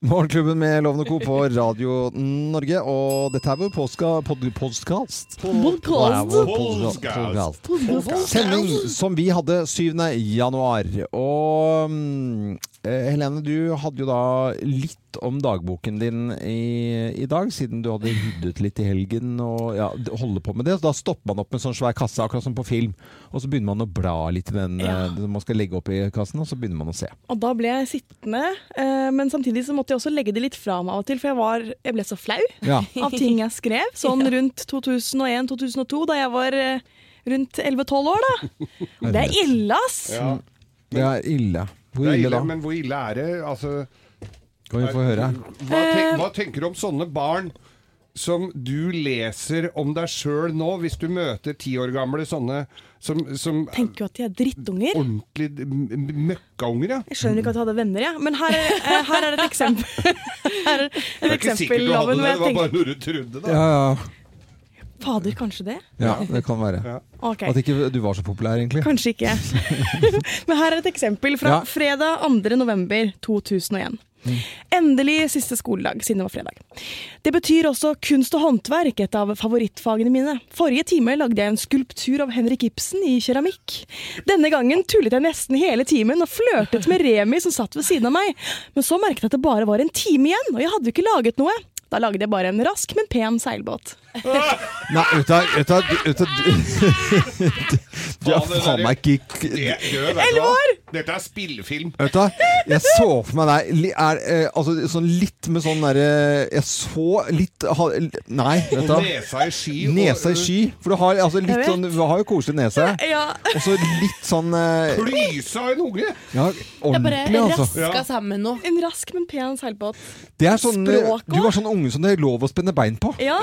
Morgenklubben med Lovende Co. på Radio Norge. Og dette er vår podkast. pod, podcast. Podcast. Wow, podcast. podcast. Sending som vi hadde 7. januar. Og mm, eh, Helene, du hadde jo da litt om dagboken din i, i dag, siden du hadde ryddet litt i helgen og ja, holde på med det. Så da stopper man opp med en sånn svær kasse, akkurat som på film. Og så begynner man å bla litt i den Ja. eh, man skal legge opp i kassen, og så begynner man å se. Og da ble jeg sittende, eh, men samtidig så måtte jeg også legge det litt fra meg av og til, for jeg, var, jeg ble så flau Ja. av ting jeg skrev. Sånn rundt 2001-2002, da jeg var eh, rundt 11-12 år, da. Det er ille, ass! Ja, Det er ille. Hvor ille ille, da? men hvor ille er det? Altså, Kan vi få høre? hva, tenk, hva tenker du om sånne barn som du leser om deg sjøl nå, hvis du møter ti år gamle sånne som, som Tenker jo at de er drittunger. ordentlig møkkaunger, ja? Jeg skjønner ikke at jeg hadde venner, jeg. Men her, er- eh, her er et eksempel. Her er et Det er ikke sikkert du hadde det, det var bare noe du trodde, da. Ja, ja. Fader, kanskje det? ja, det kan være. Ja. Okay. At ikke du var så populær, egentlig. Kanskje ikke. Men her er et eksempel fra Ja. fredag 2. november 2001. Endelig siste skoledag, siden det var fredag. Det betyr også kunst og håndverk, et av favorittfagene mine. Forrige time lagde jeg en skulptur av Henrik Ibsen i keramikk. Denne gangen tullet jeg nesten hele timen og flørtet med Remi som satt ved siden av meg. Men så merket jeg at det bare var en time igjen, og jeg hadde jo ikke laget noe. Da lagde jeg bare en rask, men pen seilbåt. Nei, vet du hva, du er Faen, der- meg ikke Det, du, vet du Elleve år! Dette er spillefilm. Vet du hva, jeg så for meg deg er, eh, altså, sånn litt med sånn derre Jeg så litt ha, Nei, vet du hva. Nesa i sky. Nesa i sky. For du har, altså, litt sånn, du har jo koselig nese. Ja, Og så litt sånn eh, Klysa en unge! Ja, Det er bare ordentlig, altså. raska sammen nå. En rask, men pen seilbåt. Det er sånn, Språk Språk du var sånn unge som det er lov å spenne bein på. Ja.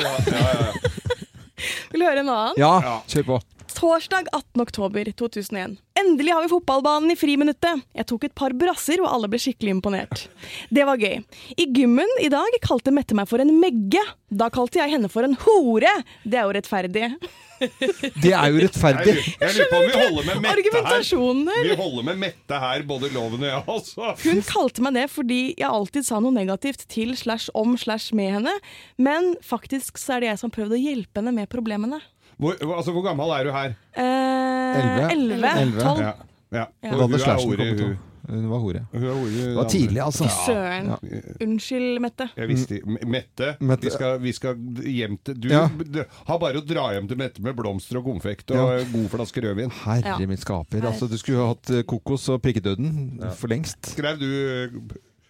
Vil du høre en annen? Ja, Ja. kjør på. Torsdag 18. oktober 2001. Endelig har vi fotballbanen i friminuttet. Jeg tok et par brasser, og alle ble skikkelig imponert. Det var gøy. I gymmen i dag kalte Mette meg for en megge. Da kalte jeg henne for en hore. Det er jo rettferdig. Det er jo rettferdig. jeg lurer på om vi holder med Mette her. Her. Vi holder med Mette her, både Loven og jeg, altså. Hun kalte meg det fordi jeg alltid sa noe negativt til slash om slash med henne. Men faktisk så er det jeg som har prøvd å hjelpe henne med problemene. Hvor, altså, hvor gammel er du her? Eh, Elleve. Tolv? Ja. ja. Ja. Hun hadde slashen hore, kommet hun. opp. Hun var hore. Hun er hore, Det var tidlig, altså. Søren. Unnskyld, Mette. Jeg visste, Mette, Mette. Vi, skal, vi skal hjem til Du Ja. har bare å dra hjem til Mette med blomster og konfekt og Ja. god flaske rødvin. Herre Ja. min skaper. Altså, du skulle jo hatt eh, kokos og prikkedøden for lengst. Skrev du eh,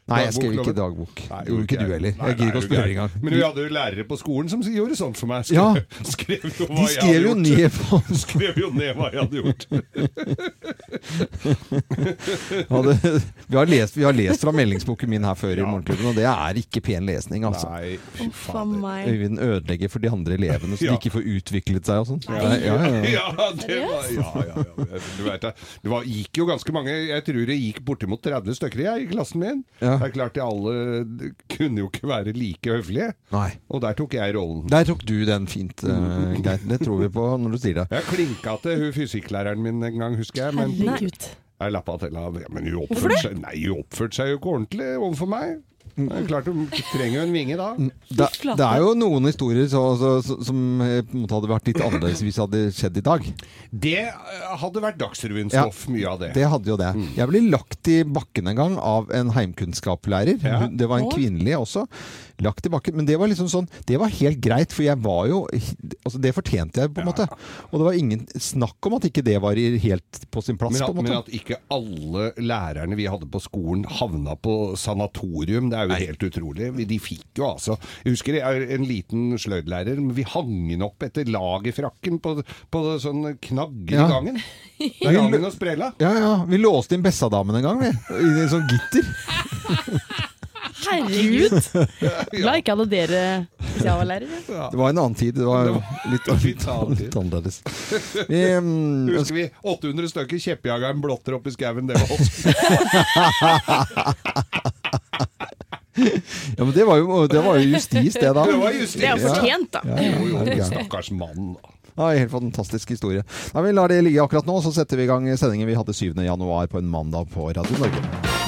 Nei, jeg skrev ikke dagbok. Nei, Gjorde ikke du heller. Jeg gidder ikke å spørre engang. Men vi hadde jo lærere på skolen som gjorde sånt for meg. Skrev, Ja. skrev jo hva De jeg skrev hadde jo gjort. ned på Skrev jo ned hva jeg hadde gjort. hadde, vi, har lest, vi har lest fra meldingsboken min her før i Ja. Morgenklubben, og det er ikke pen lesning, altså. Nei, fy fader. Øyvind ødelegger for de andre elevene, så Ja. de ikke får utviklet seg og sånn. Ja, ja, ja. Ja, det var, ja, ja, ja. Du vet det. Det var, gikk jo ganske mange Jeg tror det gikk bortimot 30 stykker jeg, i klassen min. Ja. Det er klart de alle kunne jo ikke være like høflige. Nei. Og der tok jeg rollen. Der tok du den fint, uh, Geir. Det tror vi på når du sier det. Jeg klinka til hun fysikklæreren min en gang, husker jeg. Men Herregud. jeg lappa til av Men hun oppførte seg, nei, hun oppførte seg jo ikke ordentlig overfor meg. Klart du trenger jo en vinge da. Det, det er jo noen historier så, så, så, som eh, på en måte hadde vært litt annerledes hvis det hadde skjedd i dag. Det eh, hadde vært Dagsrevyen-stoff, mye av det. Det hadde jo det. Jeg ble lagt i bakken en gang av en heimkunnskapslærer. Ja. Det var en kvinnelig også. Lagt i bakken. Men det var liksom sånn Det var helt greit, for jeg var jo Altså, det fortjente jeg, på en måte. Og det var ingen snakk om at ikke det var helt på sin plass, Men på en måte. men at ikke alle lærerne vi hadde på skolen havna på sanatorium, det er jo helt utrolig. De fikk jo altså Jeg husker jeg er en liten sløydlærer, men vi hang den opp etter lagerfrakken på, på sånn knagger Ja. i gangen. Der gangen og sprella. Ja, ja. Vi låste inn Bessadamen en gang, vi. I sånn gitter. Herregud! Glad ikke hadde dere spesiallærere. Det var en annen tid. Det var Det var- litt, det var litt, litt litt annerledes. Vi, um, Husker vi 800 stykker kjeppjageren blotter opp i skauen, det var oss. ja, men det var jo, det var jo justis, det da. Det var justis. Det er jo fortjent, da. Ja, ja, Jo, jo, ja, ja. stakkars mann. da. Ja, helt fantastisk historie. Da, vi lar det ligge akkurat nå, så setter vi i gang sendingen vi hadde 7. januar på en mandag på Radio Norge.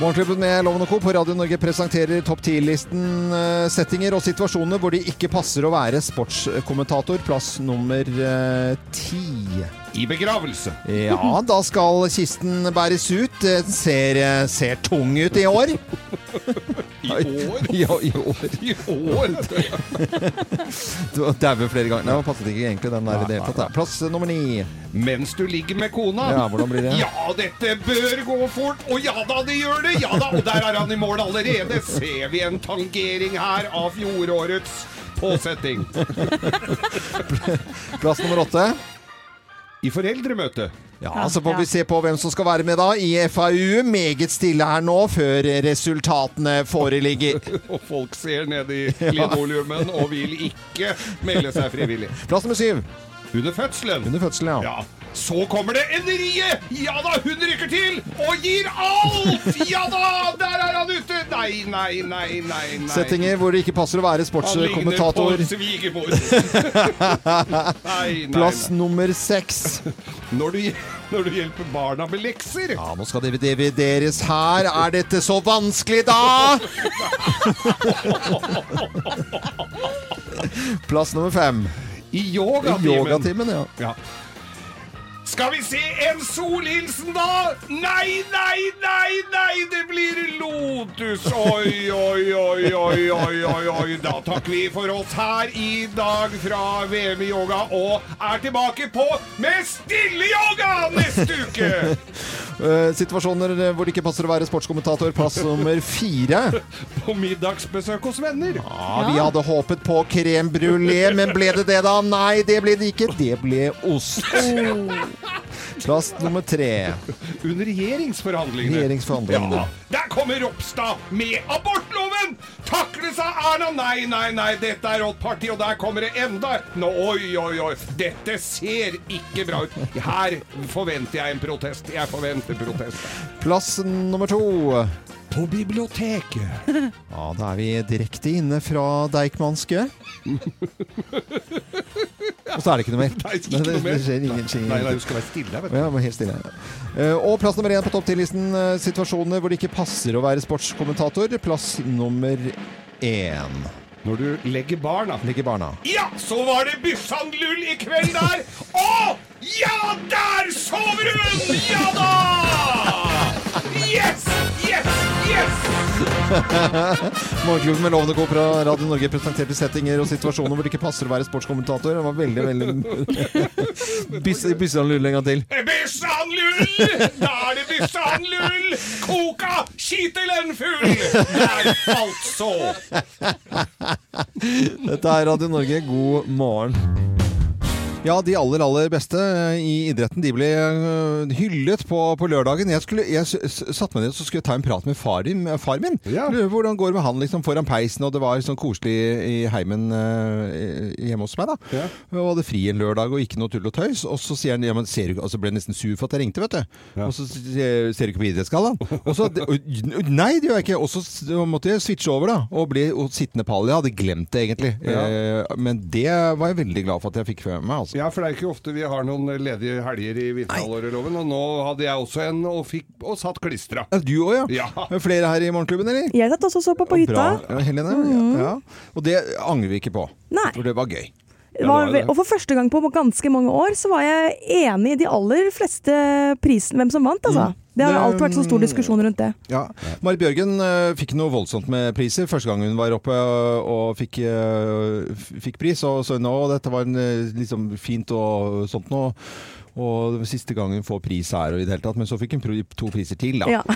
Morgenklubben med Loven og Co. på Radio Norge presenterer topp 10-listen eh, settinger og situasjoner hvor det ikke passer å være sportskommentator. Plass nummer eh, ti. I begravelse. Ja, da skal kisten bæres ut. Den ser, ser tung ut i år. I år? Ja, i år. I år? Du har dauet flere ganger. Nei, passet ikke egentlig den der i det hele tatt. Plass nummer ni. Mens du ligger med kona. Ja, hvordan blir det? Ja, dette bør gå fort. Å ja da, det gjør det! Ja da, og der er han i mål allerede. Ser vi en tangering her av fjorårets påsetting. Plass nummer åtte. I foreldremøte. Ja, Så får vi se på hvem som skal være med da i FAU. Meget stille her nå, før resultatene foreligger. Og folk ser ned i linoleumen og vil ikke melde seg frivillig. Plass nummer syv. Under fødselen. Under fødselen, ja. Ja. Så kommer det Enrie! Ja da, hun rykker til og gir alt! Ja da, der er han ute! Nei, nei, nei, nei. nei. Settinger hvor det ikke passer å være sportskommentator. Han ligner på svigermor. Plass nummer seks. Når du, når du hjelper barna med lekser. Ja, nå skal det divideres her. Er dette så vanskelig, da? Plass nummer fem. I I yogatimen. Yogatimen, ja. Ja. Skal vi se en solhilsen, da? Nei, nei, nei, nei, det blir Lotus. Oi, oi, oi, oi, oi, oi, oi. Da takker vi for oss her i dag fra VM i yoga og er tilbake på med stille-yoga neste uke. Eh, situasjoner hvor det ikke passer å være sportskommentator. Plass nummer fire. På middagsbesøk hos venner. Ja, vi hadde håpet på crème brulé, men ble det det, da? Nei, det ble det ikke. Det ble ost. Plass nummer tre. Under regjeringsforhandlingene. Regjeringsforhandlingene. Ja, der kommer Ropstad med abortloven! Takles av Erna. Nei, nei, nei, dette er rått parti, og der kommer det enda Nå, Oi, oi, oi. Dette ser ikke bra ut. Her forventer jeg en protest. Jeg forventer protest. Plass nummer to. På biblioteket. Ja, da er vi direkte inne fra Deichmanske. Og så er det ikke noe mer. Nei, ikke noe mer. det skjer ingenting. Nei, nei, du skal være stille, vet du. Ja, helt stille. Eh, Og plass nummer én på topp 10-listen. eh, Situasjoner hvor det ikke passer å være sportskommentator. Plass nummer én. Når du legger barna Legger barna. Ja, så var det Byssan-lull i kveld der! Å! Ja, der sover hun! Ja Morgenklubben med Lovende Co. fra Radio Norge presenterte settinger og situasjoner hvor det ikke passer å være sportskommentator. Det var veldig, veldig Byss- Byssan lull en gang til. Byssan-lull! Da er det Byssan-lull! Koka skitelen full! Der altså! Dette er Radio Norge, god morgen. Ja, de aller, aller beste i idretten de ble øh, hyllet på, på lørdagen. Jeg, skulle, jeg s- s- satte meg ned så skulle jeg ta en prat med far, din- med far min. Ja. Hvordan går det med han liksom foran peisen, og det var sånn koselig i heimen hjemme hos meg. da. Ja. Og hadde fri en lørdag og ikke noe tull og tøys. Og så sier han ja, men ser du og så ble jeg nesten sur for at jeg ringte, vet du. Ja. Og så ser du ikke på idrettsgallaen? Nei, det gjør jeg ikke. Og så måtte jeg switche over, da. Og bli og sittende pall. Jeg hadde glemt det, egentlig. Ja. Eh, Men det var jeg veldig glad for at jeg fikk med meg. altså. Ja, for det er ikke ofte vi har noen ledige helger i vinterhalvåret, Loven. Og nå hadde jeg også en og, fikk, og satt klistra. Du òg, ja. Ja. Er Flere her i Morgenklubben, eller? Jeg satt også og så på på hytta. Bra, ja, Helene. Ja. Ja. Og det angrer vi ikke på. Nei. For det var gøy. Var, og for første gang på ganske mange år så var jeg enig i de aller fleste prisen, hvem som vant, altså. Det har alltid vært så stor diskusjon rundt det. Ja. Marit Bjørgen eh, fikk noe voldsomt med priser første gang hun var oppe eh, og fikk, eh, fikk pris. Og så nå, dette var en, liksom fint og sånt nå. Og det var siste gang hun får pris her og i det hele tatt. Men så fikk hun to priser til, da. Ja.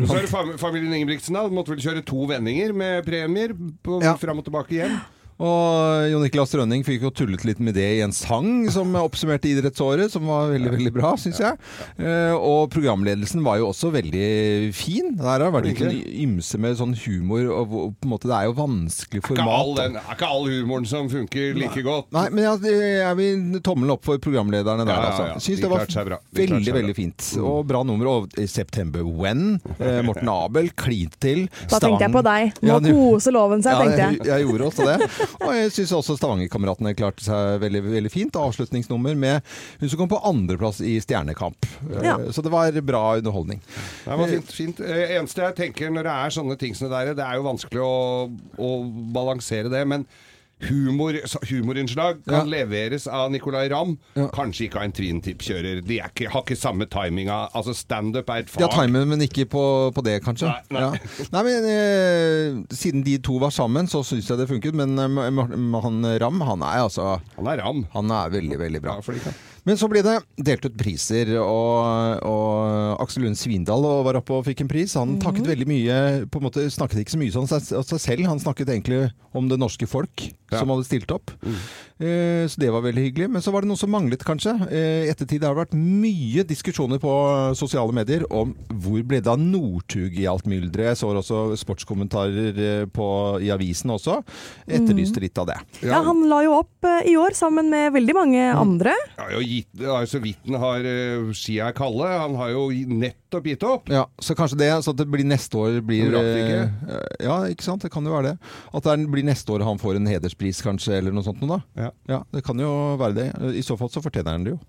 Så er det familien Ingebrigtsen da, måtte vel kjøre to vendinger med premier på, Ja. fram og tilbake hjem. Og Jon Niklas Rønning fikk jo tullet litt med det i en sang som oppsummerte idrettsåret, som var veldig veldig bra, syns jeg. Eh, og programledelsen var jo også veldig fin. Der har det vært litt sånn ymse med sånn humor, og på en måte det er jo vanskelig format. Det er ikke all humoren som funker like godt. Nei, men jeg, jeg vil tommelen opp for programlederne der, altså. Syns det var veldig, veldig fint. Og bra nummer. Og i September When, eh, Morten Abel, klinte til. Da tenkte jeg på deg. Nå Ja, koser loven seg, tenkte jeg. jeg, jeg gjorde også det. Og jeg syns også Stavanger-kameratene klarte seg veldig, veldig fint. Avslutningsnummer med hun som kom på andreplass i Stjernekamp. Ja. Så det var bra underholdning. Det var fint. fint. Eh, eneste jeg tenker når det er sånne ting som det der, det er jo vanskelig å, å balansere det. men Humor, humorinnslag kan Ja. leveres av Nicolay Ramm, Ja. kanskje ikke av en Twin-tipp-kjører. De ikke, har ikke samme timinga. Altså Standup er et De har timen, men ikke på, på det, kanskje. Nei, nei. Ja. nei men eh, Siden de to var sammen, så syns jeg det funket. Men eh, han Ram, han er altså Han er Ramm. Han er veldig, veldig bra. Ja. Men så ble det delt ut priser, og, og Aksel Lund Svindal var oppe og fikk en pris. Han takket veldig mye på en måte Snakket ikke så mye om seg, om seg selv, han snakket egentlig om det norske folk Ja. som hadde stilt opp. Eh, så det var veldig hyggelig. Men så var det noe som manglet, kanskje. Eh, I ettertid har det vært mye diskusjoner på sosiale medier om hvor ble det av Northug i alt mylderet. Jeg så også sportskommentarer eh, på, i avisen også. Etterlyste litt av det. Ja, Han la jo opp eh, i år sammen med veldig mange andre. Ja, jo, gitt, altså, så vidt den har uh, skia er kalde. Han har jo nettopp gitt opp. Ja, Så kanskje det, så at det blir neste år blir eh, Ja, ikke sant. Det kan jo være det. At det blir neste år han får en hederspris, kanskje, eller noe sånt noe, da. Ja. Ja, det kan jo være det. I så fall så fortjener han det jo.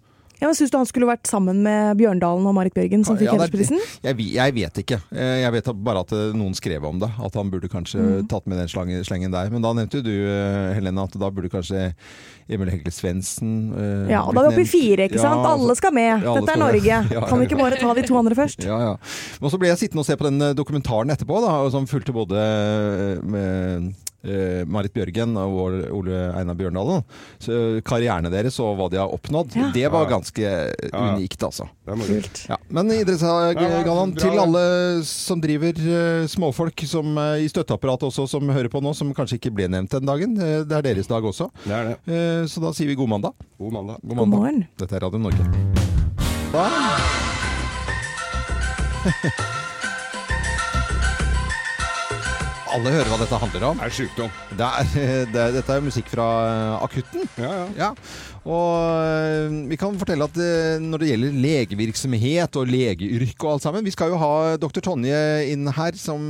Ja, men Syns du han skulle vært sammen med Bjørndalen og Marit Bjørgen, som fikk Ja, er- hedersprisen? Jeg, jeg vet ikke. Eh, Jeg vet bare at eh, noen skrev om det. At han burde kanskje Mm. tatt med den slangen, slengen der. Men da nevnte jo du, eh, Helene, at da burde kanskje Emil Hegle Svendsen eh, Ja, da er vi oppe i fire, ikke sant? Ja, Alle skal med. Ja, alle Dette er. Norge. Ja, Kan vi ikke bare ta de to andre først? Ja, ja. Og så ble jeg sittende og se på den dokumentaren etterpå, da, som fulgte både med Marit Bjørgen og Ole- Einar Bjørndalen. Så Karrierne deres og hva de har oppnådd, Ja. det var Ja. ganske unikt, altså. Det er moro. Kult. Ja, men Ja, idrettsgallaen til alle som driver eh, småfolk som, eh, i støtteapparatet også, som hører på nå, som kanskje ikke ble nevnt den dagen. Eh, det er deres dag også. Det er det. Eh, så da sier vi god mandag. God mandag. God God morgen. Dette er Radio Norge. Da Alle hører hva dette handler om. Det er sykdom. Det er, det dette er musikk fra eh, Akutten. Ja, ja. Ja, og øh, vi kan fortelle at øh, når det gjelder legevirksomhet og legeyrke og alt sammen Vi skal jo ha dr. Tonje inn her, som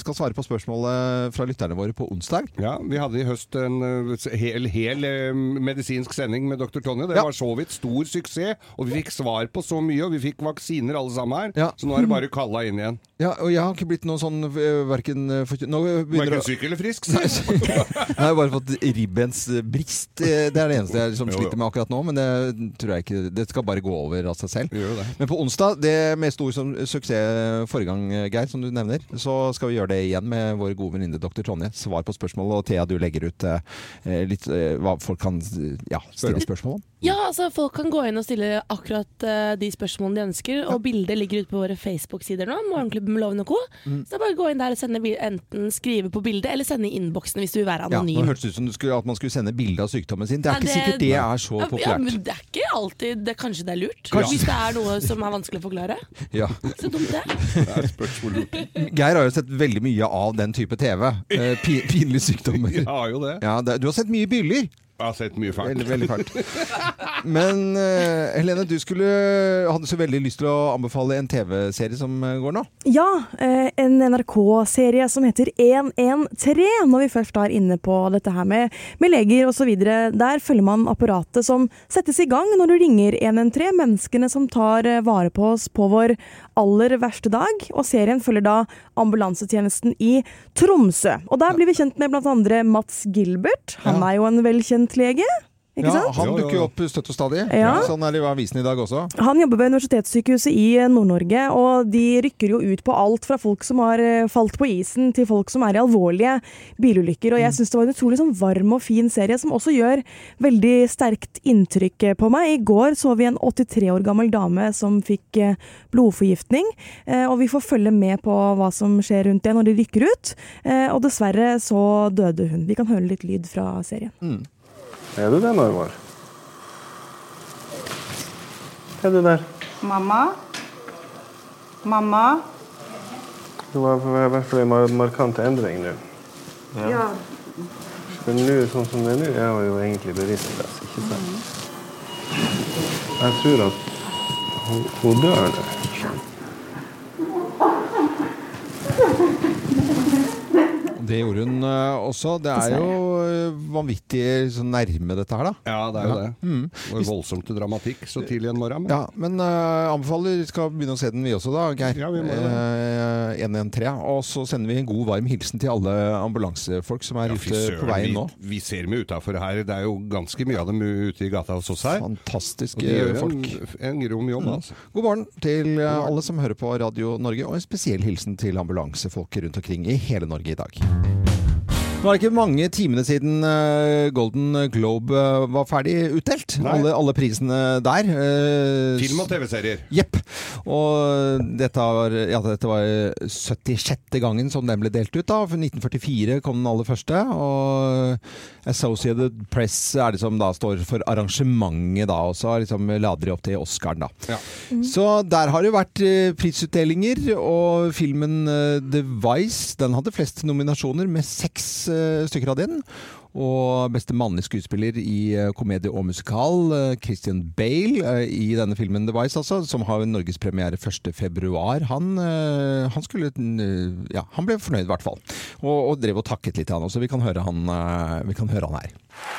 skal svare på spørsmålet fra lytterne våre på onsdag. Ja, Vi hadde i høst en eh, hel, hel eh, medisinsk sending med dr. Tonje. Det Ja. var så vidt stor suksess, og vi fikk svar på så mye, og vi fikk vaksiner alle sammen her. Ja. Så nå er det bare å kalle inn igjen. Ja, og jeg har ikke blitt noe sånn verken Nå begynner Verken syk eller frisk. sa. Jeg har bare fått ribbensbrist. eh, Det er det eneste jeg liksom sliter med akkurat nå. Men det tror jeg ikke Det skal bare gå over av seg selv. Men på onsdag, det med stor som suksess forrige gang, Geir, som du nevner, så skal vi gjøre det igjen med vår gode venninne dr. Tonje. Svar på spørsmål, og Thea, du legger ut eh, litt eh, hva folk kan ja, stille spørsmål om. Ja, altså Folk kan gå inn og stille akkurat eh, de spørsmålene de ønsker. Og bildet ligger ute på våre Facebook-sider nå. Morgenklubben med Loven og Co. Mm. Så det er bare å gå inn der og sende, bi- enten skrive på bildet eller sende i innboksen hvis du vil være Ja, nå anonym. hørtes det ut som du skulle, at man skulle sende bilde av sykdommen sin. Det er Nei, ikke sikkert det er så populært. Ja, men det er ikke alltid det, Kanskje det er lurt? Kanskje. Hvis det er noe som er vanskelig å forklare. Ja. Så dumt det. Det er. Geir har jo sett veldig mye av den type TV. Eh, pinlige sykdommer. Jeg har jo det. Ja, det, du har sett mye byller. Jeg har sett mye fælt. Veldig, veldig fælt. Men uh, Helene, du skulle, hadde så veldig lyst til å anbefale en TV-serie som eh, går nå. Ja, eh, en NRK-serie som heter 113, når vi først er inne på dette her med, med leger osv. Der følger man apparatet som settes i gang når du ringer 113, menneskene som tar vare på oss på vår aller verste dag. Og serien følger da ambulansetjenesten i Tromsø. Og der blir vi kjent med bl.a. Mats Gilbert. Han er jo en velkjent lege. Ikke Ja, sant? han dukker jo opp støtt og stadig. Ja. Sånn er det i avisen i dag også. Han jobber ved Universitetssykehuset i eh, Nord-Norge, og de rykker jo ut på alt fra folk som har eh, falt på isen, til folk som er i alvorlige bilulykker. Og jeg syns det var en utrolig sånn varm og fin serie, som også gjør veldig sterkt inntrykk eh, på meg. I går så vi en 83 år gammel dame som fikk blodforgiftning, eh, og vi får følge med på hva som skjer rundt det når de rykker ut. Eh, Og dessverre så døde hun. Vi kan høre litt lyd fra serien. Er du det, Narvar? Er du der? Mamma? Mamma? Det var i hvert fall en mar- markant endring nå. Ja. For nå, sånn som det er nå, er hun jo egentlig bevisstløs, ikke sant? Jeg tror at hun, hun dør nå. Det gjorde hun eh, også. Det er jo eh, vanvittig så nærme dette her, da. Ja, det er jo Ja. det. Mm. Det var voldsomt til dramatikk så tidlig en morgen. Men Ja, men uh, anbefaler vi skal begynne å se den vi også da, Geir. Ja, vi må det. Eh, 113. Og så sender vi en god varm hilsen til alle ambulansefolk som er Ja, ute på veien nå. Vi, vi ser dem utafor her. Det er jo ganske mye av dem ute i gata hos oss her. Og Fantastiske folk. en, en grom jobb, altså. God morgen til uh, alle som hører på Radio Norge, og en spesiell hilsen til ambulansefolk rundt omkring i hele Norge i dag. Nå er det ikke mange timene siden eh, Golden Globe eh, var ferdig utdelt. Alle, alle prisene der. eh, Film og TV-serier. Jepp. Og dette var, ja, dette var 76. gangen som den ble delt ut. da. For 1944 kom den aller første. Og Associated Press er det som da står for arrangementet da, og så liksom lader de opp til Oscaren. da. Ja. Så der har det vært eh, prisutdelinger, og filmen eh, The Vice den hadde flest nominasjoner, med seks eh, stykker av den. Og beste mannlige skuespiller i eh, komedie og musikal, eh, Christian Bale, eh, i denne filmen The Vice, altså, som har norgespremiere 1.2. Han, han skulle Ja, han ble fornøyd, i hvert fall. Og, og drev og takket litt, han også. Vi kan høre han, vi kan høre han her.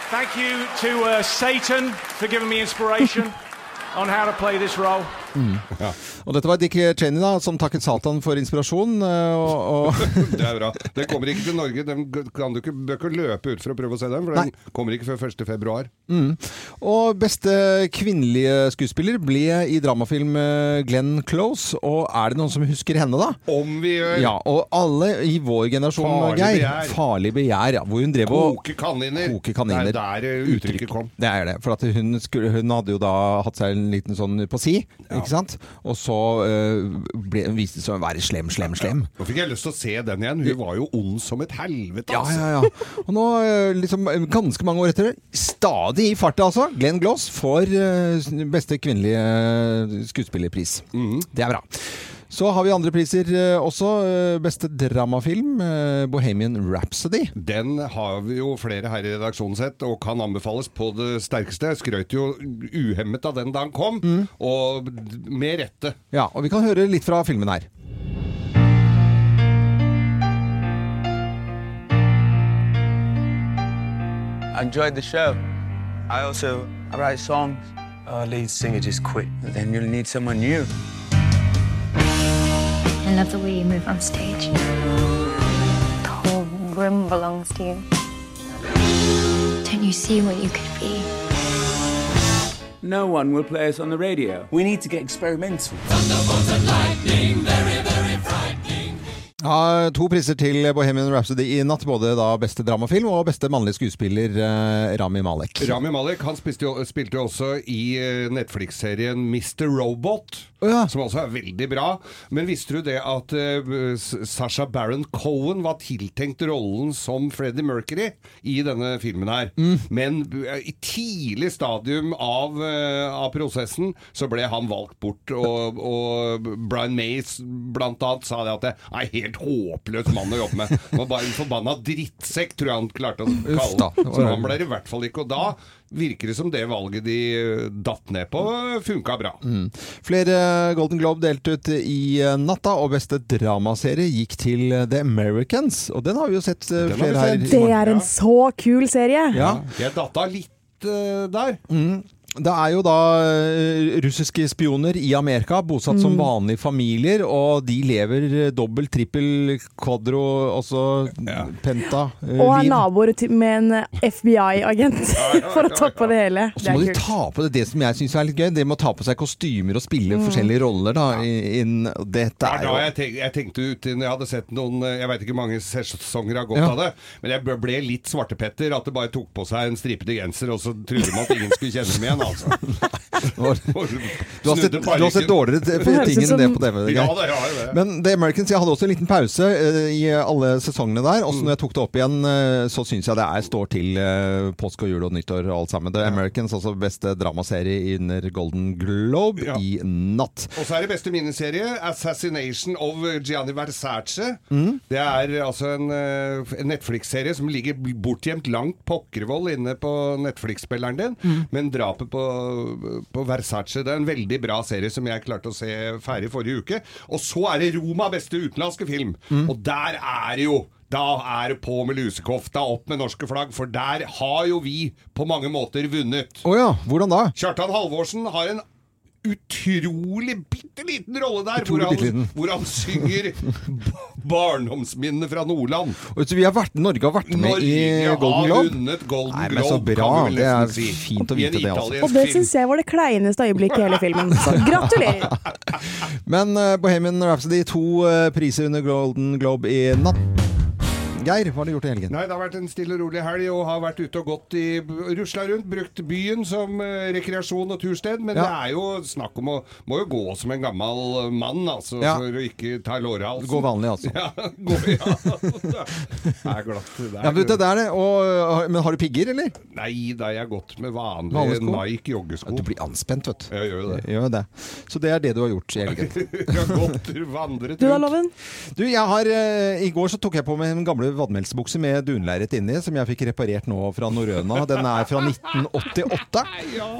Thank you to uh, Satan for giving me inspiration on how to play this role. Og dette var Dick Cheney da, som takket Satan for inspirasjon. eh, Og, og Det er bra. Den kommer ikke til Norge. Den kan du ikke, bør ikke løpe ut for å prøve å se den, for den kommer ikke før 1. februar. Mm. Og beste kvinnelige skuespiller ble i dramafilm eh, Glenn Close. Og er det noen som husker henne, da? Om vi gjør Ja, og alle i vår generasjon, Farlig Geir. begjær. Farlig begjær. Ja, hvor hun drev og Koke kaniner. Koke kaniner. Det er der eh, uttrykket kom. Det er det. For hun, skulle, hun hadde jo da hatt seg en liten sånn på si, ikke sant? Og så eh, ble, viste det seg å være slem, slem, slem. Nå fikk jeg lyst til å se den igjen. Hun var jo ond som et helvete, altså. ja, ja. Og nå, eh, liksom eh, ganske mange år etter, stadig i farta altså, Glenn Gloss får beste kvinnelige skuespillerpris. skuespillerpris. Det er bra. Så har vi andre priser eh, også. Eh, Beste dramafilm, eh, Bohemian Rhapsody. Den har vi jo flere her i redaksjonen sett, og kan anbefales på det sterkeste. Jeg skrøt jo uhemmet av den da den kom, og med rette. Ja, og vi kan høre litt fra filmen her. I enjoyed the show. I also I write songs. Our lead singer just quit. Then you'll need someone new. I love the way you move on stage. The whole room belongs to you. Don't you see what you could be? No one will play us on the radio. We need to get experimental. Ja, to priser til Bohemian Rhapsody i natt. Både da beste dramafilm og beste mannlige skuespiller, eh, Rami Malek. Rami Malek han spilte jo, spilte jo også i eh, Netflix-serien Mr. Robot. Å ja. Som også er veldig bra. Men visste du det at uh, Sasha Baron Cohen var tiltenkt rollen som Freddie Mercury i denne filmen her? Mm. Men uh, i tidlig stadium av, uh, av prosessen så ble han valgt bort. Og, og Brian Mays blant annet sa det at det er helt håpløs mann å jobbe med. Han var bare en forbanna drittsekk, tror jeg han klarte å kalle det. Så han ble det i hvert fall ikke. Og da virker det som det valget de uh, datt ned på, funka bra. Mm. Flere Golden Globe delt ut i eh, natta, og beste dramaserie gikk til eh, The Americans. Og den har vi jo sett eh, Den flere sett. her. Det er en så kul serie! Ja. Jeg datta litt eh, der. Det er jo da eh, russiske spioner i Amerika, bosatt som vanlige familier, og de lever eh, dobbel, trippel, kvadro, altså ja. penta eh, Og er naboer med en FBI-agent for å toppe det hele. Og så må de ta på det, det som jeg syns er litt gøy, det med å ta på seg kostymer og spille forskjellige roller. da. i- inn- Dette er jo jeg, tenk, jeg tenkte ut når jeg hadde sett noen Jeg vet ikke hvor mange sesonger har gått Ja. av det, men jeg ble litt svartepetter. At det bare tok på seg en stripete genser, og så trodde man at ingen skulle kjenne dem igjen. Altså. Du har sett, du har sett dårligere Det ting enn det på TV. Ja, det har jo det. Men The Americans, jeg hadde også en liten pause eh, i alle sesongene der. Og så når jeg tok det opp igjen, eh, så syns jeg det er, står til eh, påske og jul og nyttår og alt sammen. The Americans, altså beste dramaserie under Golden Globe Ja. i natt. Og så er det beste miniserie, 'Assassination of Gianni Versace'. Mm. Det er altså en, en Netflix-serie som ligger bortgjemt langt pokkervoll inne på Netflix-spilleren din. Mm. Men drapet på, på Versace det er en veldig bra serie som jeg klarte å se ferdig forrige uke. Og så er det Roma beste utenlandske film. Mm. Og der er det jo Da er det på med lusekofta, opp med norske flagg, for der har jo vi på mange måter vunnet. Oh ja, hvordan da? Kjartan Halvorsen har en utrolig bitte liten rolle der, hvor han, hvor han synger barndomsminnene fra Nordland. Så vi har vært, Norge har vært med Norge i Golden Globe. vunnet Golden Nei, men så Globe, bra. kan vi vel Det er si. fint å vite det, altså. Og det syns jeg var det kleineste øyeblikket i hele filmen. Så gratulerer! Men eh, Bohemian Rhapsody, to eh, priser under Golden Globe i natt. Geir, hva har du gjort i helgen? Nei, det har vært en stille og rolig helg, og har vært ute og gått i Rusla rundt. Brukt byen som eh, rekreasjon og tursted. Men Ja. det er jo snakk om å Må jo gå som en gammel mann, altså, Ja. for å ikke ta lårhalsen. Gå vanlig, altså. Ja, gå, ja. Det er glatt. Det er Ja, vet du, det er det. Og, eh, men har du pigger, eller? Nei da, jeg har gått med vanlige? Nike joggesko. Du blir anspent, vet du. Jeg gjør jo det. Gjør det. Så det er det du har gjort i helgen. Jeg har gått vandret Du da. Loven? Du, jeg har, eh, I går så tok jeg på meg en gamle vadmelsbukse med dunleiret inni, som jeg fikk reparert nå fra Norrøna. Den er fra 1988.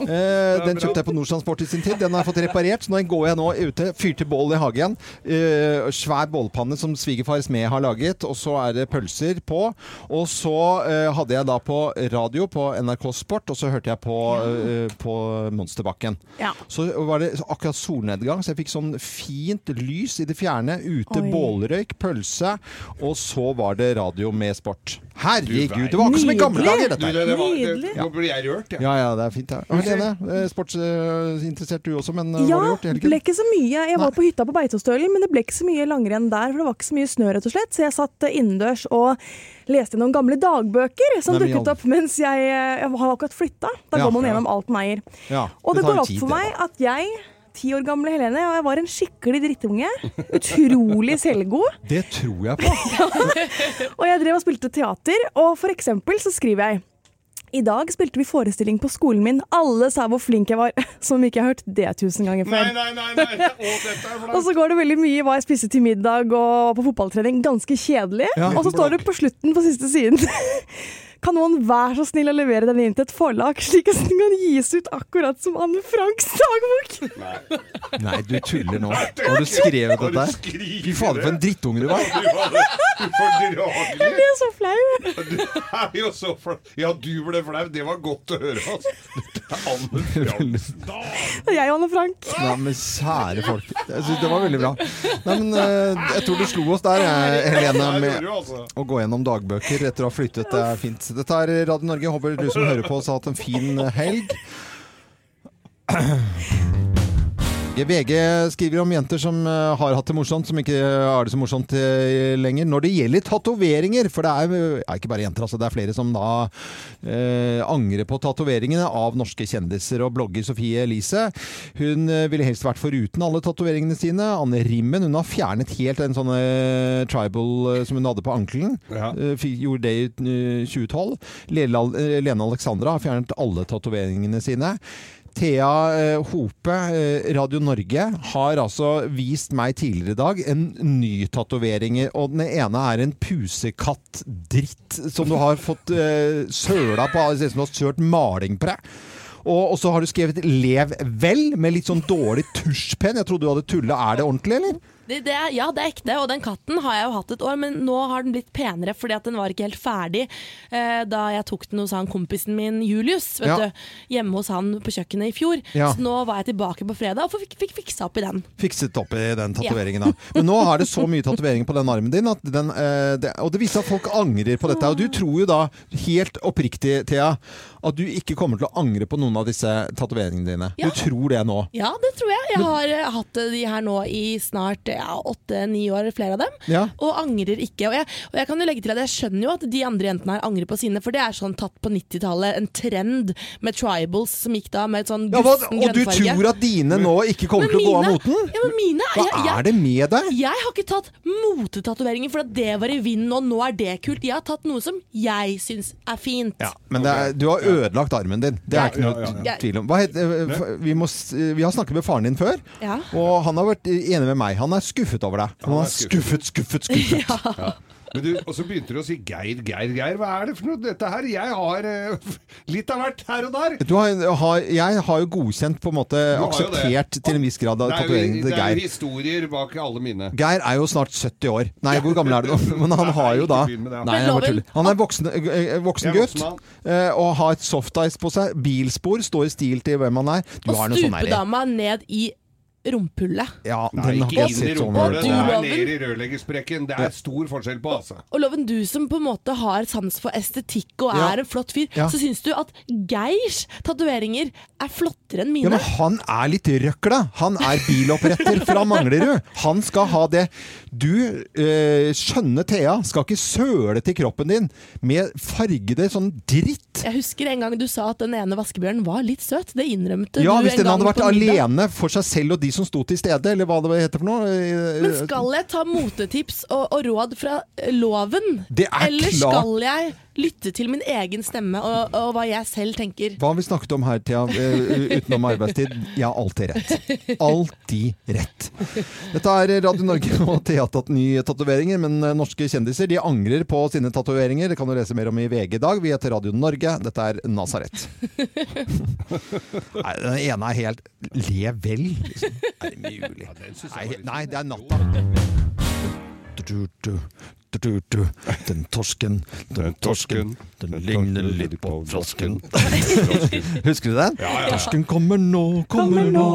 Eh, den kjøpte jeg på Nordstrandsport i sin tid. Den har jeg fått reparert, så nå går jeg nå ute, fyrte bål i hagen. Eh, svær bålpanne som svigerfar Smed har laget, og så er det pølser på. Og så eh, hadde jeg da på radio på NRK Sport, og så hørte jeg på, eh, på Monsterbakken. Ja. Så var det akkurat solnedgang, så jeg fikk sånn fint lys i det fjerne. Ute Oi. bålrøyk, pølse, og så var det radio med sport. Herregud, det var akkurat som i gamle dager, dette her. det var, det, Nydelig. nå blir jeg rørt, jeg. Ja, ja, det er fint. Ja. Helene, eh, sportsinteressert du også, men eh, hva Ja, har du gjort i det helgen? ble ikke så mye. Jeg var Nei. på hytta på Beitostølen, men det ble ikke så mye langrenn der, for det var ikke så mye snø, rett og slett. Så jeg satt eh, innendørs og leste noen gamle dagbøker som Nei, dukket opp mens jeg, eh, jeg har akkurat flytta. Da Ja, går man gjennom alt man eier. Ja, Og det det går opp tid, for meg at jeg, ti år gamle Helene, og jeg var en skikkelig drittunge. Utrolig selvgod. Det tror jeg på. Og jeg drev og spilte teater, og for eksempel så skriver jeg i dag spilte vi forestilling på skolen min. Alle sa hvor flink jeg var. Som ikke jeg har hørt det tusen ganger før. Nei, nei, nei, nei. Å, Og så går det veldig mye i hva jeg spiste til middag og på fotballtrening. Ganske kjedelig. Ja. og så står det på slutten på siste siden Kan noen være så snill å levere den inn til et forlag, slik at den kan gis ut akkurat som Anne Franks dagbok? Nei, du tuller nå. Har du skrevet dette her? Fy fader, for en drittunge du var. Jeg ble så flau. Du er jo så flau. Ja, du ble flau. Det var godt å høre. Altså. Det er Anne Franks dag. Det er jeg og Anne Frank. Nei, men kjære folk. Jeg syns det var veldig bra. Nei, men eh, jeg tror du slo oss der, Helene, med altså. å gå gjennom dagbøker etter å ha flyttet. Det er fint. Dette er Radio Norge. Håper du som hører på oss har hatt en fin helg. VG skriver om jenter som eh, har hatt det morsomt, som ikke har det så morsomt eh, lenger. Når det gjelder tatoveringer, for det er ja, ikke bare jenter, altså, det er flere som da eh, angrer på tatoveringene av norske kjendiser. Og blogger Sofie Elise hun eh, ville helst vært foruten alle tatoveringene sine. Anne Rimmen hun har fjernet helt en sånn eh, tribal eh, som hun hadde på ankelen. Ja. Eh, gjorde det i eh, 2012. Lene, eh, Lene Alexandra har fjernet alle tatoveringene sine. Thea eh, Hope, eh, Radio Norge, har altså vist meg tidligere i dag en ny tatovering. Og den ene er en pusekatt-dritt som du har fått uh, søla på. Ser ut som du har kjørt maling på deg. Og så har du skrevet 'Lev vel' med litt sånn dårlig tusjpenn. Jeg trodde du hadde tulla. Er det ordentlig, eller? Det, det er, ja, det er ekte, og den katten har jeg jo hatt et år, men nå har den blitt penere fordi at den var ikke helt ferdig eh, da jeg tok den hos han kompisen min Julius, vet Ja. du, hjemme hos han på kjøkkenet i fjor. Ja. Så nå var jeg tilbake på fredag og fikk, fikk fiksa opp i den. fikset opp i den tatoveringen. da. Men nå har det så mye tatoveringer på den armen din, at den, eh, det, og det viser at folk angrer på dette. Og du tror jo da, helt oppriktig, Thea, at du ikke kommer til å angre på noen av disse tatoveringene dine. Ja. Du tror det nå. Ja, det tror jeg. Jeg har eh, hatt de her nå i snart ja, åtte-ni år, flere av dem. Ja. Og angrer ikke. Og jeg, og jeg kan jo legge til at jeg skjønner jo at de andre jentene her angrer på sine, for det er sånn tatt på 90-tallet, en trend med tribals som gikk da med et sånn gussen grønnfarge. og du tror at dine nå ikke kommer til å gå av moten? Ja, men mine Hva jeg, jeg, er det med deg? Jeg har ikke tatt motetatoveringer for at det var i vinden, og nå er det kult. Jeg har tatt noe som jeg syns er fint. Ja, men det er, du har ødelagt armen din. Det er Ja. ikke noe Ja, ja, ja. tvil om. Eh, vi, må, vi har snakket med faren din før, Ja. og han har vært enig med meg. Han er skuffet over deg. Han er er skuffet, skuffet, skuffet. Men du, og så begynte du å si Geir, Geir, Geir. Hva er det for noe dette her? Jeg har uh, litt av hvert her og der. Du har, har, jeg har jo godkjent, på en måte akseptert til en viss grad av tatoveringen til Geir. det er jo historier bak alle mine. Geir er jo snart 70 år. Nei, hvor gammel er du nå? Men han har jo da det. Nei, jeg bare tuller. Han er voksen, eh, voksen gutt voksen eh, og har et softice på seg. Bilspor står i stil til hvem han er. Du Og har noe sånn stupedama ned i rumpehullet. Ja, Nei, den har ikke ikke inn i sett sånn rumpehullet. Det er nede ned i rørleggersprekken. Det er stor forskjell på, altså. Og Loven, du som på en måte har sans for estetikk og Ja. er en flott fyr, Ja. så syns du at Geirs tatoveringer er flottere enn mine? Ja, men han er litt røkla. Han er biloppretter fra Manglerud. Han skal ha det. Du, eh, skjønne Thea, skal ikke søle til kroppen din med fargede sånn dritt. Jeg husker en gang du sa at den ene vaskebjørnen var litt søt. Det innrømte Ja, du hvis den hadde vært alene for seg selv og de som sto til stede, eller hva det heter for noe. eh, Men skal jeg ta motetips og, og råd fra loven? Det er Eller klart. skal jeg lytte til min egen stemme og, og hva jeg selv tenker? Hva har vi snakket om her, Thea, eh, utenom arbeidstid? Jeg har alltid rett. Alltid rett. Dette er Radio Norge, og Thea har tatt nye tatoveringer, men eh, norske kjendiser de angrer på sine tatoveringer. Det kan du lese mer om i VG i dag. Vi heter Radio Norge. Dette er Nasaret. Nei, den ene er helt Le vel, liksom. Er det mulig? Nei, nei, det er natta. Du, du, du. Den torsken, den torsken, den ligner litt på frosken. Husker du den? Torsken kommer nå, kommer nå.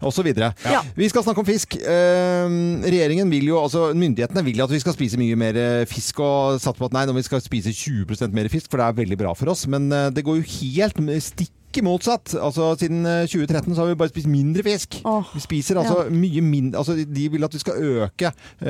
Og så videre. Ja. Vi skal snakke om fisk. Eh, regjeringen vil jo, altså Myndighetene vil at vi skal spise mye mer eh, fisk, og satt på at nei, når vi skal spise 20% mer fisk, for det er veldig bra for oss. Men eh, det går jo helt med stikk motsatt. Altså Siden eh, 2013 så har vi bare spist mindre fisk. Åh, vi spiser altså mye mindre altså, De vil at vi skal øke uh,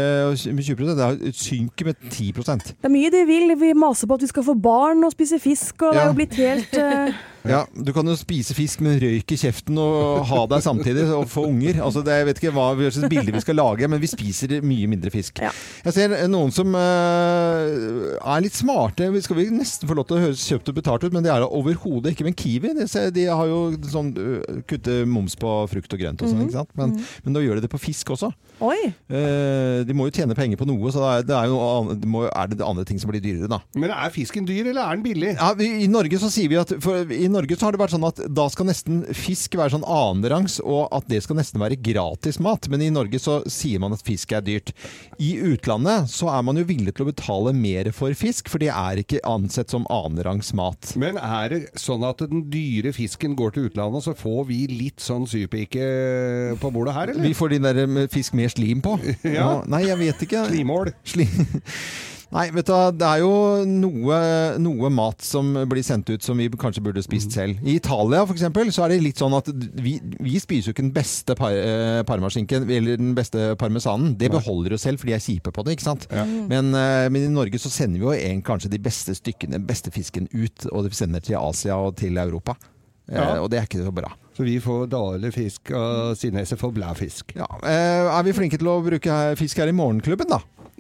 med 20 Det er- synker med 10% Det er mye de vil. Vi maser på at vi skal få barn og spise fisk, og det er jo blitt helt uh... Ja, Du kan jo spise fisk med røyk i kjeften og ha deg samtidig og få unger. Altså, det, jeg vet ikke hva slags bilde vi skal lage, men vi spiser mye mindre fisk. Ja. Jeg ser noen som uh, er litt smarte. Skal vi nesten få lov til å høres kjøpt og betalt ut, men det er det overhodet ikke. Men Kiwi de, ser- de har jo sånn uh, kutte moms på frukt og grønt og sånn, ikke sant? Men, men da gjør de det på fisk også. Oi! Eh, de må jo tjene penger på noe, så det er, det er jo det må, er det andre ting som blir dyrere, da. Men er fisken dyr, eller er den billig? Ja, vi, I Norge så sier vi at for, I Norge så har det vært sånn at da skal nesten fisk være sånn annenrangs, og at det skal nesten være gratis mat. Men i Norge så sier man at fisk er dyrt. I utlandet så er man jo villig til å betale mer for fisk, for det er ikke ansett som annenrangs mat. Men er det sånn at den dyre fisken går til utlandet, så får vi litt sånn sypike på bordet her, eller? Vi får de der med fisk med slim på. Ja. Nei, jeg vet ikke. Slimål. Sli Nei, vet du, det er jo noe, noe mat som blir sendt ut som vi kanskje burde spist selv. I Italia for eksempel, så er det litt sånn at vi, vi spiser jo ikke den beste par, eh, parmaskinken eller den beste parmesanen. Det beholder jo selv, for de er kjipe på det. ikke sant? Men, eh, men i Norge så sender vi jo en, kanskje de beste stykkene, den beste fisken ut, og vi sender til Asia og til Europa. Eh, og det er ikke så bra. Så vi får dårlig fisk, og Sinese får blæ fisk. Ja, eh, er vi flinke til å bruke fisk her i Morgenklubben, da?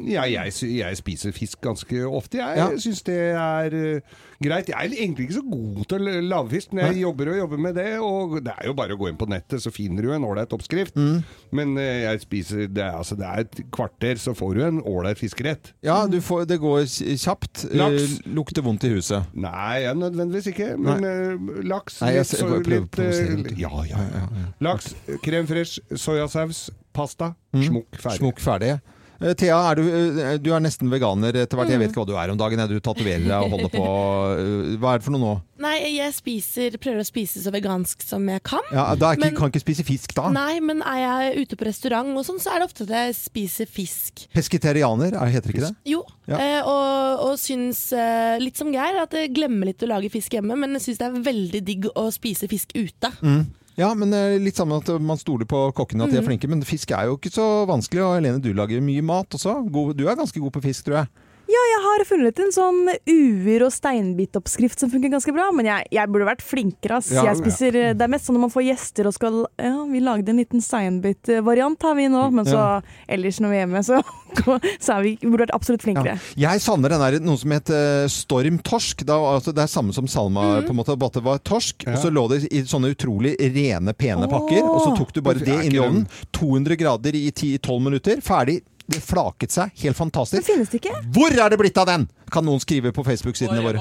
Ja, jeg, jeg spiser fisk ganske ofte. Jeg Ja. syns det er uh, greit. Jeg er egentlig ikke så god til å lage fisk, men jeg jobber og jobber med det. Og det er jo bare å gå inn på nettet, så finner du en ålreit oppskrift. Mm. Men uh, jeg spiser det altså, det er et kvarter, så får du en ålreit fiskerett. Ja, du får, det går kjapt. Laks. Uh, lukter vondt i huset. Nei, ja, nødvendigvis ikke. Men eh, laks Nei, jeg litt, ser- jeg prøver litt, eh, ja, ja, ja. Laks, krem fresh, soyasaus, pasta, Mm. smokk ferdig. Smuk ferdig. Eh, Thea, er du, eh, du er nesten veganer etter hvert. Jeg vet ikke hva du er om dagen. Er Du tatoverer deg og holder på. Eh, Hva er det for noe nå? Nei, jeg spiser, prøver å spise så vegansk som jeg kan. Ja, da ikke, Men- kan ikke spise fisk da? Nei, men er jeg ute på restaurant og sånn, så er det ofte at jeg spiser fisk. Pesketerianer, heter heter ikke det? Jo, Ja. og, og syns litt som Geir at jeg glemmer litt å lage fisk hjemme, men jeg syns det er veldig digg å spise fisk ute. Mm. Ja, men eh, litt sammen at man stoler på kokkene at de er flinke. Men fisk er jo ikke så vanskelig. Og Helene, du lager mye mat også. God, du er ganske god på fisk, tror jeg. Ja, jeg har funnet en sånn uer- og steinbitoppskrift som funker ganske bra, men jeg, jeg burde vært flinkere. ass. Ja, jeg spiser, Det er mest sånn når man får gjester og skal Ja, vi lagde en liten steinbitvariant har vi nå, men så Ja. ellers når vi er hjemme, så, så er vi, vi burde vært absolutt flinkere. Jeg savner den der, noe som het eh, Storm Torsk. Da, altså, det er samme som Salma, mm. på en måte, bare at det var torsk. Og så lå det i sånne utrolig rene, pene pakker. Og så tok du bare det inn i ovnen. 200 grader i 10-12 minutter. Ferdig. Det flaket seg. Helt fantastisk. finnes det ikke? Hvor er det blitt av den? Kan noen skrive på Facebook-sidene våre.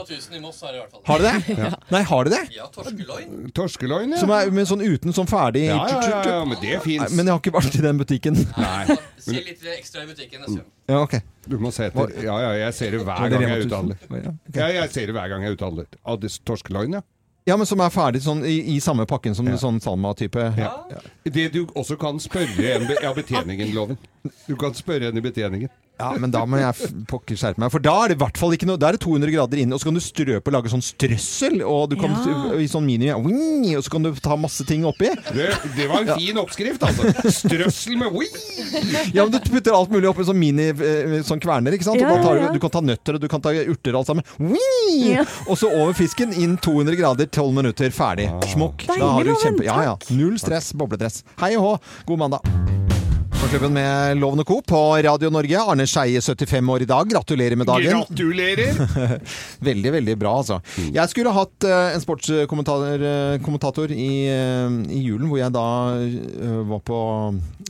Har de det? Nei, har de det? Torskeloin, ja. Som er men sånn uten sånn ferdig Ja, ja, ja, ja, men det fins. Men jeg har ikke vært i den butikken. Nei. Se litt ekstra i butikken neste gang. Ja, ok. Du må se etter. Ja, ja, jeg ser det hver gang jeg er ute og handler. Ja, jeg ser det hver gang jeg er ute og handler. Torskeloin, ja. Ja, men som er ferdig sånn i, i samme pakken som sånn Salma-type. ja. Det du også kan spørre en Ja, betjeningen, loven. Du kan spørre en i betjeningen. Ja, men da må jeg pokker skjerpe meg. For da er det i hvert fall ikke noe Da er det 200 grader inne, og så kan du strø på og lage sånn strøssel. Og du kan Ja. i sånn mini wing, Og så kan du ta masse ting oppi. Det, det var en fin oppskrift, altså. Strøssel med wing. Ja, men Du putter alt mulig oppi sånn mini eh, sånn kverner. ikke sant? Ja, tar, du, du kan ta nøtter og du kan ta urter alt sammen. Wing! Ja. Og så over fisken, inn 200 grader, 12 minutter, ferdig. Smokk. Da har du kjempe... Ja, ja. Null stress, bobledress. Hei og hå, god mandag. Morgenklubben med Lovende Co. på Radio Norge. Arne Skeie, 75 år i dag. Gratulerer med dagen. Gratulerer! Veldig, veldig bra, altså. Jeg skulle hatt eh, en sportskommentator eh, i, eh, i julen, hvor jeg da var på,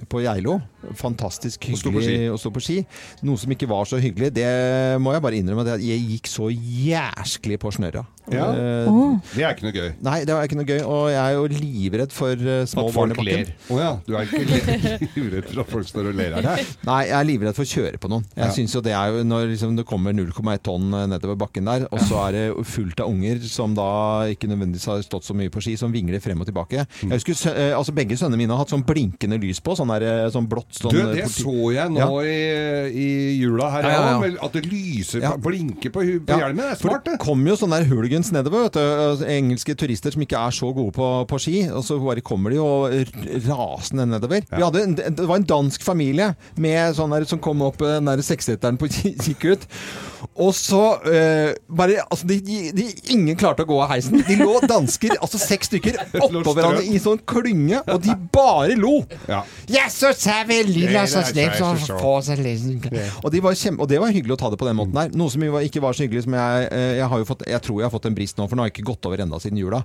på Geilo. Fantastisk hyggelig å stå på ski. Noe som ikke var så hyggelig, det må jeg bare innrømme. at Jeg gikk så jæsklig på snørra. Ja. Eh, Det er ikke noe gøy. Nei, det er ikke noe gøy. Og jeg er jo livredd for uh, små At barn i folk ler. bakken. Å ja, du er ikke livredd for at folk står og ler av deg? Nei, jeg er livredd for å kjøre på noen. Jeg Ja. synes jo det er jo Når liksom det kommer 0,1 tonn eh, nedover bakken der, og så er det fullt av unger som da ikke nødvendigvis har stått så mye på ski, som vingler frem og tilbake. Mm. Jeg husker sø- eh, altså Begge sønnene mine har hatt sånn blinkende lys på, sånn, der, sånn blått sånn Du, det politi- så jeg nå Ja. i, i jula her, Ja, ja, ja. ja, At det lyser, Ja. blinker på, på Ja, hjelmen. Det er smart, det. det kommer jo sånn der hooligans nedover. Vet du, altså, engelske turister som ikke er så gode på, på ski. Og så bare kommer de r- rasende nedover. Vi hadde en, det var en dansk familie med sånn der, som kom opp den der sekseteren på ki- kikkut. Og så eh, bare altså de, de, de, Ingen klarte å gå av heisen. De lå dansker, altså seks stykker, oppå hverandre i sånn klynge, og de bare lo! Ja. Sa vi lilla litt og, de var kjem, og det var hyggelig å ta det på den måten der. Noe som ikke var så hyggelig som jeg eh, Jeg, har jo fått, jeg tror jeg har fått en brist nå, for nå har jeg ikke gått over enda siden jula.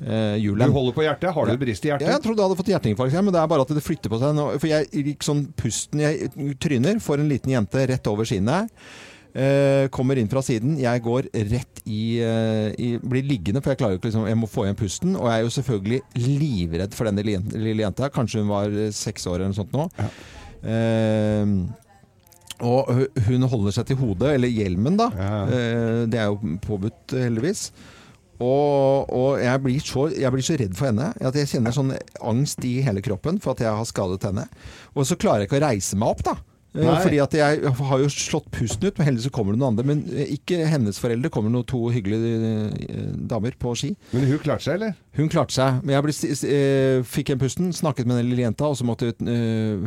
Eh, Du holder på hjertet. Har du brist i Ja, jeg hjertet? trodde jeg hadde fått hjerteinfarkt, men det er bare at det flytter på seg. Nå, for jeg gikk sånn pusten Jeg tryner, får en liten jente rett over skinnet. Eh, kommer inn fra siden. Jeg går rett i, eh, i Blir liggende, for jeg klarer jo ikke liksom Jeg må få igjen pusten. Og jeg er jo selvfølgelig livredd for denne lille jenta. Kanskje hun var eh, seks år eller noe sånt nå. Eh, og hun holder seg til hodet, eller hjelmen, da. Ja. Eh, det er jo påbudt, heldigvis. Og, og jeg, blir så, jeg blir så redd for henne at jeg kjenner sånn angst i hele kroppen for at jeg har skadet henne. Og så klarer jeg ikke å reise meg opp, da. Eh, Nei. Fordi at jeg har jo slått pusten ut, men heldigvis kommer det noen andre. Men eh, ikke hennes foreldre. kommer noen to hyggelige eh, damer på ski. Men hun klarte seg, eller? Hun klarte seg, men jeg ble, fikk igjen pusten, snakket med den lille jenta, og så måtte jeg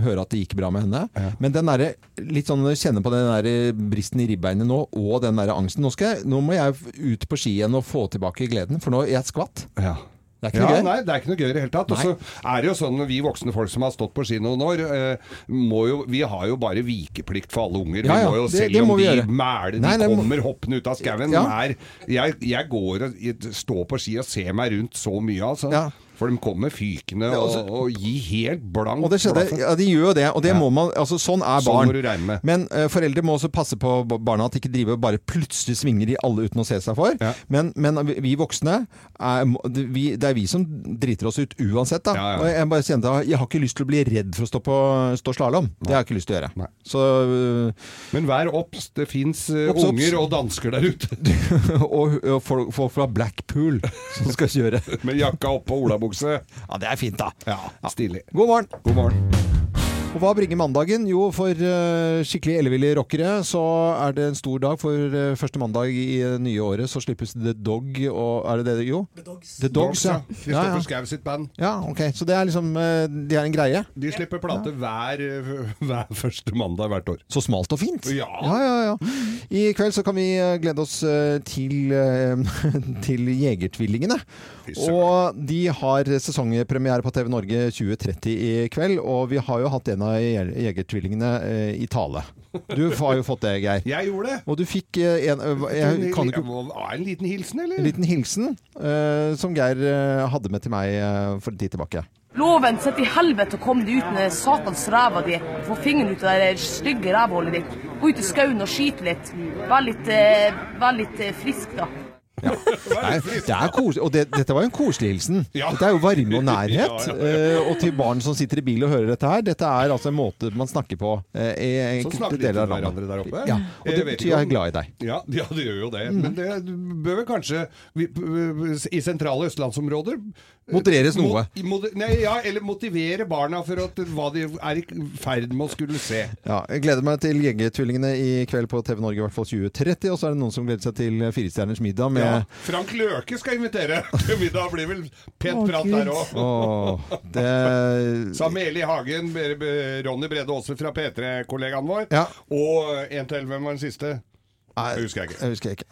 høre at det gikk bra med henne. Ja. Men den derre litt sånn kjenne på den der bristen i ribbeinet nå, og den der angsten. Nå, skal jeg, nå må jeg ut på ski igjen og få tilbake gleden, for nå er jeg skvatt. Ja. Det er ikke Ja, noe gøy. nei, det er ikke noe gøy i det hele tatt. Og så er det jo sånn vi voksne folk som har stått på ski noen år, eh, må jo, vi har jo bare vikeplikt for alle unger. Ja, ja, vi må jo, det- selv det må om de mæler, Nei, de kommer må- hoppende ut av skauen. Ja. er- Jeg, jeg går og står på ski og ser meg rundt så mye, altså. Ja. For de kommer fykende Ja, og, altså- og gir helt blank Og det skjedde, ja, de gjør jo det, og det Ja. må man, altså sånn er Sånn barn. med. Men uh, foreldre må også passe på barna at de ikke driver og bare plutselig svinger i alle uten å se seg for. Ja. Men, men vi voksne, er, vi, det er vi som driter oss ut uansett. Da. Og jeg bare kjente at jeg har ikke lyst til å bli redd for å stå, på, stå slalåm. Det har jeg ikke lyst til å gjøre. Så, uh, Men vær obs, det fins Obs, obs. unger og dansker der ute. og, og folk, fra Blackpool som skal kjøre. Med jakka oppå olabukse. Ja, det er fint, da. Ja, stilig. God morgen! God morgen. Og hva bringer mandagen? Jo, for uh, skikkelig elleville rockere så er det en stor dag. For uh, første mandag i det nye året så slippes The Dog og Er det det? Jo? The Dogs. The Dogs, ja. ja, Kristoffer ja. Schau sitt band. ja, ok. Så det er liksom uh, De er en greie? De slipper plate hver, hver første mandag hvert år. Så smalt og fint. Ja. Ja, ja, ja. I kveld så kan vi eh, glede oss eh, til, eh, til Jegertvillingene. Og de har sesongpremiere på TV Norge 2030 i kveld. Og vi har jo hatt en av Je- Jegertvillingene eh, i tale. Du har jo fått det, Geir. Jeg gjorde det. Og du fikk eh, en eh, Jeg kan ikke Må- er En liten hilsen, eller? En liten hilsen uh, som Geir hadde med til meg for en tid tilbake. Loven, sett i helvete og kom deg ut med satans ræva di. Få fingeren ut av det stygge rævhullet ditt. Gå ut i skauen og skyte litt. Vær litt, vær litt frisk, da. Nei, det er koselig, og det, dette var jo en koselig hilsen. Ja. Dette er jo varme og nærhet. Ja, ja, ja. eh, og til barn som sitter i bil og hører dette her, dette er altså en måte man snakker på eh, Sånn snakker de til hverandre der oppe. Ja, og det betyr jeg er glad i deg. Ja, ja, det gjør jo det. Mm. Men det bør vel kanskje vi, i sentrale østlandsområder Modereres noe. Mo- moder- nei, ja, eller motivere barna for at, hva de er i ferd med å skulle se. Ja, jeg gleder meg til Gjengetvillingene i kveld på TV Norge, i hvert fall 2030. Og så er det noen som gleder seg til Firestjerners middag med Ja, Frank Løke skal invitere til middag. Blir vel pent prat Gud. der òg. Åh, det Sammen med Eli Hagen, Ronny Brede Aase fra P3-kollegaen vår. Ja. Og en til. Hvem var den siste? Det husker jeg ikke. Jeg husker ikke.